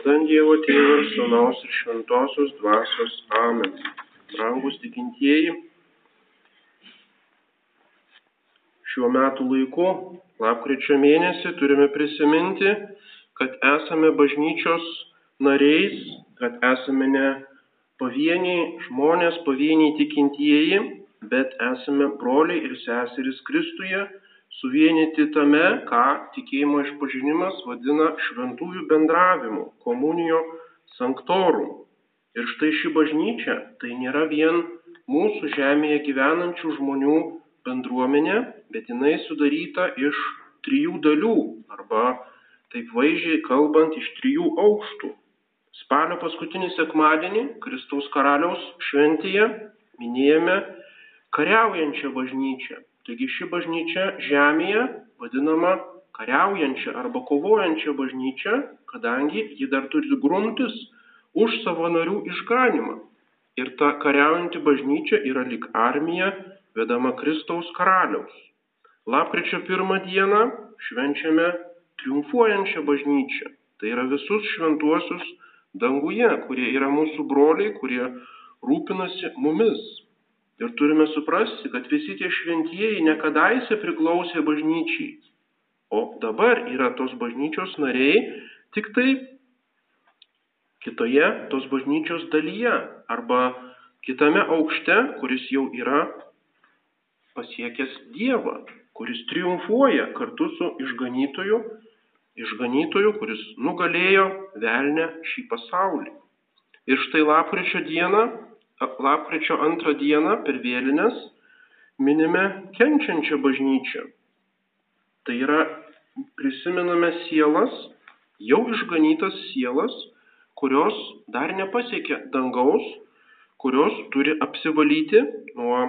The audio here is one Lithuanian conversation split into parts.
Vardant Dievo Tėvo ir Sūnaus ir Šventosios Dvasios. Amen. Brangus tikintieji, šiuo metu laiku, lapkričio mėnesį, turime prisiminti, kad esame bažnyčios nariais, kad esame ne pavieniai žmonės, pavieniai tikintieji, bet esame broliai ir seserys Kristuje suvienyti tame, ką tikėjimo išpažinimas vadina šventųjų bendravimu, komunijo sanktorum. Ir štai ši bažnyčia tai nėra vien mūsų žemėje gyvenančių žmonių bendruomenė, bet jinai sudaryta iš trijų dalių, arba taip vaizdžiai kalbant, iš trijų aukštų. Spalio paskutinį sekmadienį Kristaus karaliaus šventėje minėjome kariaujančią bažnyčią, Taigi ši bažnyčia žemėje vadinama kariaujančia arba kovojančia bažnyčia, kadangi ji dar turi gruntis už savo narių išganimą. Ir ta kariaujanti bažnyčia yra lik armija vedama Kristaus karaliaus. Lapkričio pirmą dieną švenčiame triumfuojančią bažnyčią. Tai yra visus šventuosius danguje, kurie yra mūsų broliai, kurie rūpinasi mumis. Ir turime suprasti, kad visi tie šventieji nekadaise priklausė bažnyčiai, o dabar yra tos bažnyčios nariai tik tai kitoje tos bažnyčios dalyje arba kitame aukšte, kuris jau yra pasiekęs Dievą, kuris triumfuoja kartu su išganytoju, išganytoju, kuris nugalėjo velnę šį pasaulį. Ir štai lapkričio dieną lapkričio antrą dieną per vėlinės minime kenčiančią bažnyčią. Tai yra prisimename sielas, jau išganytas sielas, kurios dar nepasiekė dangaus, kurios turi apsivalyti nuo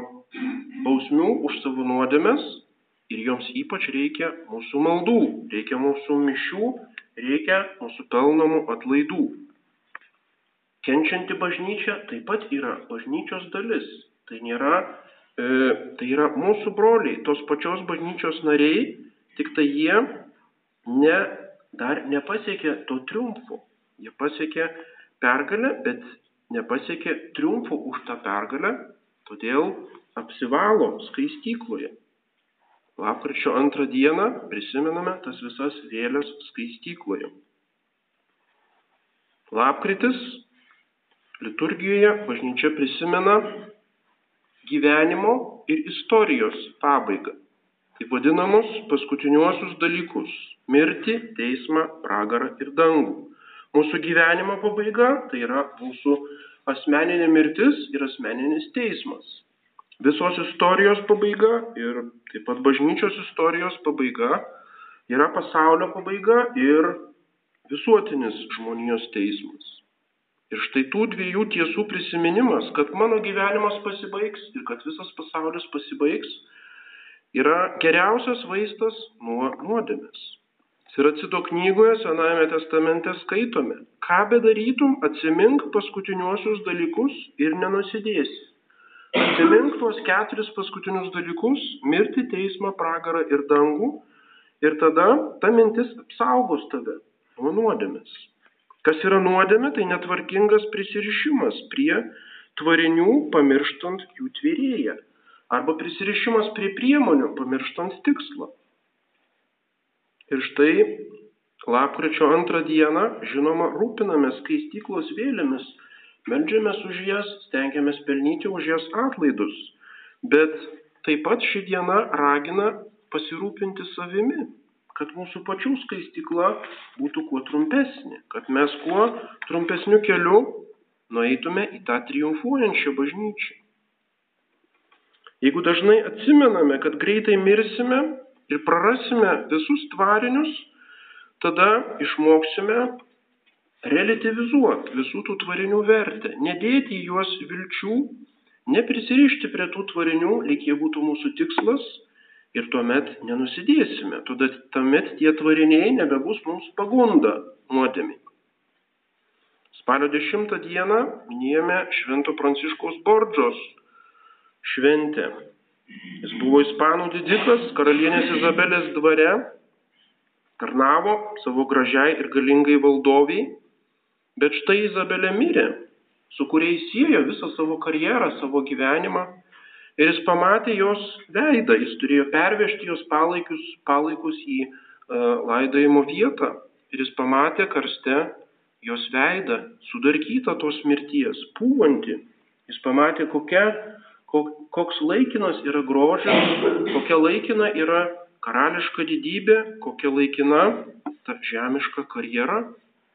bausmių už savo nuodėmes ir joms ypač reikia mūsų maldų, reikia mūsų mišių, reikia mūsų pelnomų atlaidų. Kenčianti bažnyčia taip pat yra bažnyčios dalis. Tai, nėra, e, tai yra mūsų broliai, tos pačios bažnyčios nariai, tik tai jie ne, dar nepasiekė to triumfo. Jie pasiekė pergalę, bet nepasiekė triumfo už tą pergalę, todėl apsivalo skaistykloje. Lapkričio antrą dieną prisimename tas visas vėlės skaistykloje. Lapkritis Liturgijoje bažnyčia prisimena gyvenimo ir istorijos pabaigą. Taip vadinamus paskutiniuosius dalykus - mirtį, teismą, pragarą ir dangų. Mūsų gyvenimo pabaiga tai yra mūsų asmeninė mirtis ir asmeninis teismas. Visos istorijos pabaiga ir taip pat bažnyčios istorijos pabaiga yra pasaulio pabaiga ir visuotinis žmonijos teismas. Ir štai tų dviejų tiesų prisiminimas, kad mano gyvenimas pasibaigs ir kad visas pasaulis pasibaigs, yra geriausias vaistas nuo nuodėmės. Siracido knygoje Senajame testamente skaitome, ką bedarytum, atsimink paskutiniuosius dalykus ir nenusidėsi. Atsimink tuos keturis paskutinius dalykus - mirti, teismą, pragarą ir dangų. Ir tada ta mintis apsaugos tave nuo nuodėmės. Kas yra nuodėmė, tai netvarkingas prisirišimas prie tvarinių, pamirštant jų tvėrėją. Arba prisirišimas prie priemonių, pamirštant tikslą. Ir štai lapkričio antrą dieną, žinoma, rūpinamės skaistyklos vėlėmis, meldžiamės už jas, stengiamės pelnyti už jas atlaidus. Bet taip pat ši diena ragina pasirūpinti savimi, kad mūsų pačių skaistikla būtų kuo trumpesnė, kad mes kuo trumpesniu keliu nueitume į tą triumfuojančią bažnyčią. Jeigu dažnai atsimename, kad greitai mirsime ir prarasime visus tvarinius, tada išmoksime relativizuoti visų tų tvarinių vertę, nedėti į juos vilčių, neprisirišti prie tų tvarinių, lyg jie būtų mūsų tikslas ir tuomet nenusidėsime. Tada tuomet tie tvariniai nebebus mums pagunda nuodėmė. Spalio 10 dieną minėjome Švento Pranciškaus Bordžos šventę. Jis buvo ispanų didikas, karalienės Izabelės dvare, tarnavo savo gražiai ir galingai valdoviai Bet štai Izabelė mirė, su kuriais siejo visą savo karjerą, savo gyvenimą. Ir jis pamatė jos veidą, jis turėjo pervežti jos palaikus, palaikus į uh, laidojimo vietą. Ir jis pamatė karste jos veidą, sudarkytą tos mirties, pūvantį. Jis pamatė, kokia, koks laikinas yra grožis, kokia laikina yra karališka didybė, kokia laikina ta žemiška karjera.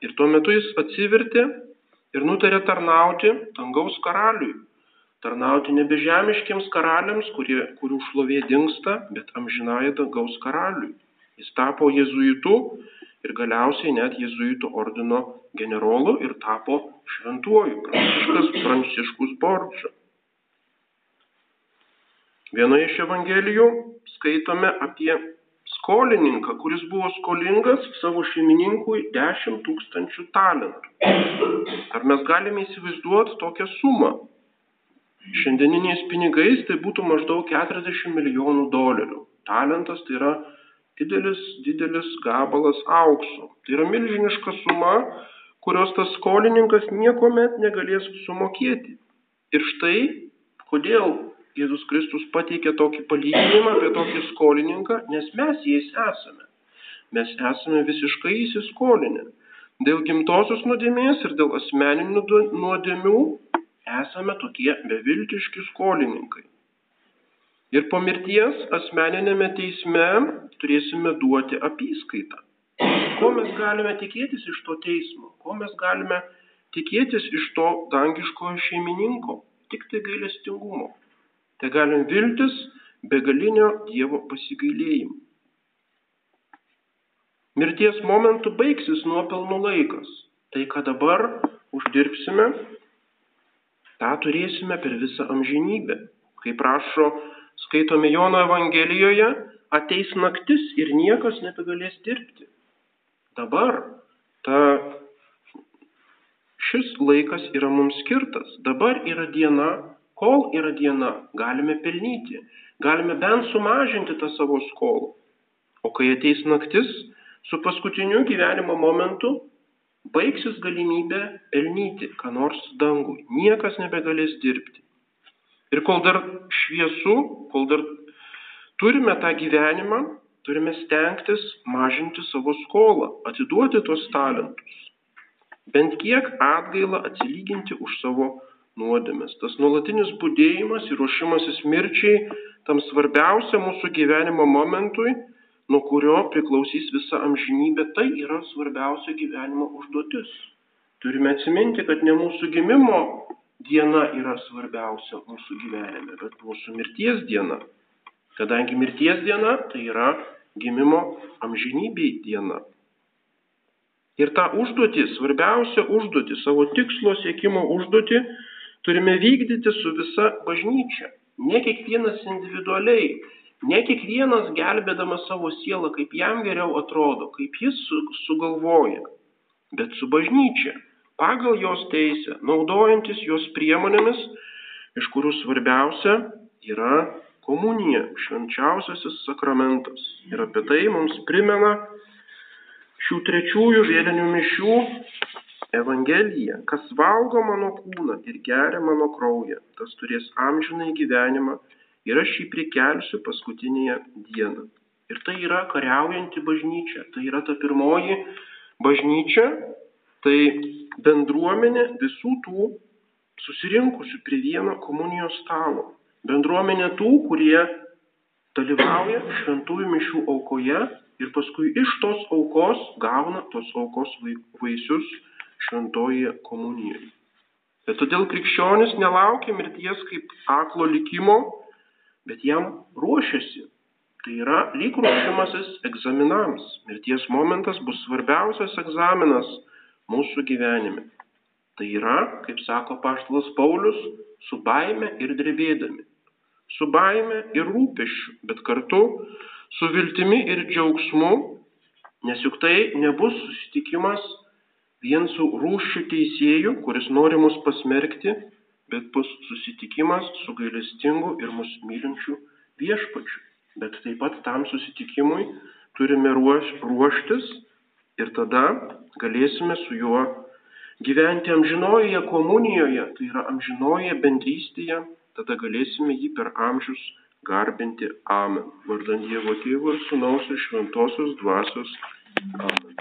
Ir tuo metu jis atsivertė ir nutarė tarnauti dangaus karaliui. Tarnauti nebe žemiškiams karaliams, kurie, kurių šlovė dinksta, bet amžinai dangaus karaliui. Jis tapo jezuitu ir galiausiai net jezuitų ordino generolu ir tapo šventuoju Pranciškas Pranciškus Borčio. Vienoje iš Evangelijų skaitome apie skolininką, kuris buvo skolingas savo šeimininkui 10 tūkstančių talentų. Ar mes galime įsivaizduoti tokią sumą? Šiandieniniais pinigais tai būtų maždaug 40 milijonų dolerių. Talentas tai yra didelis, didelis gabalas aukso. Tai yra milžiniška suma, kurios tas skolininkas niekuomet negalės sumokėti. Ir štai, kodėl Jėzus Kristus pateikė tokį palyginimą apie tokį skolininką, nes mes jais esame. Mes esame visiškai įsiskolinę. Dėl gimtosios nuodėmės ir dėl asmeninių nuodėmių esame tokie beviltiški skolininkai. Ir po mirties asmeninėme teisme turėsime duoti apyskaitą. Ko mes galime tikėtis iš to teismo? Ko mes galime tikėtis iš to dangiškojo šeimininko? Tik tai gailestingumo. Tai galim viltis begalinio Dievo pasigailėjimo. Mirties momentu baigsis nuopelnų laikas. Tai, ką dabar uždirbsime, tą turėsime per visą amžinybę. Kaip prašo skaitome Jono Evangelijoje, ateis naktis ir niekas nebegalės dirbti. Dabar ta, šis laikas yra mums skirtas. Dabar yra diena, kol yra diena, galime pelnyti, galime bent sumažinti tą savo skolą. O kai ateis naktis, su paskutiniu gyvenimo momentu baigsis galimybė pelnyti, ką nors dangui. Niekas nebegalės dirbti. Ir kol dar šviesu, kol dar turime tą gyvenimą, turime stengtis mažinti savo skolą, atiduoti tuos talentus. Bent kiek atgailą atsilyginti už savo nuodėmės. Tas nuolatinis būdėjimas ir ruošimasis mirčiai tam svarbiausia mūsų gyvenimo momentui, nuo kurio priklausys visa amžinybė, tai yra svarbiausia gyvenimo užduotis. Turime atsiminti, kad ne mūsų gimimo diena yra svarbiausia mūsų gyvenime, bet mūsų mirties diena. Kadangi mirties diena tai yra gimimo amžinybei diena. Ir tą užduotį, svarbiausią užduotį, savo tikslo siekimo užduotį turime vykdyti su visa bažnyčia. Ne kiekvienas individualiai, ne kiekvienas gelbėdamas savo sielą, kaip jam geriau atrodo, kaip jis sugalvoja, bet su bažnyčia pagal jos teisę, naudojantis jos priemonėmis, iš kurių svarbiausia yra komunija, švenčiausiasis sakramentas. Ir apie tai mums primena šių trečiųjų vėlinių mišių Evangelija. Kas valgo mano kūną ir geria mano kraują, tas turės amžinai gyvenimą ir aš jį prikelsiu paskutinėje dieną. Ir tai yra kariaujanti bažnyčia, tai yra ta pirmoji bažnyčia, tai bendruomenė visų tų susirinkusių prie vieno komunijos stalo. Bendruomenė tų, kurie dalyvauja šventųjų mišių aukoje ir paskui iš tos aukos gauna tos aukos vaisius šventoje komunijoje. Ir todėl krikščionis nelaukia mirties kaip aklo likimo, bet jam ruošiasi. Tai yra lyg ruošimasis egzaminams. Mirties momentas bus svarbiausias egzaminas mūsų gyvenime. Tai yra, kaip sako paštalas Paulius, su baime ir drebėdami. Su baime ir rūpešiu, bet kartu su viltimi ir džiaugsmu, nes juk tai nebus susitikimas vien su rūšių teisėju, kuris nori mus pasmerkti, bet bus susitikimas su gailestingu ir mus mylinčiu viešpačiu. Bet taip pat tam susitikimui turime ruoš, ruoštis ir tada galėsime su juo gyventi amžinojoje komunijoje, tai yra amžinojoje bendrystėje, tada galėsime jį per amžius garbinti. Amen. Vardant Dievo Tėvo ir Sūnaus ir Šventosios Dvasios. Amen.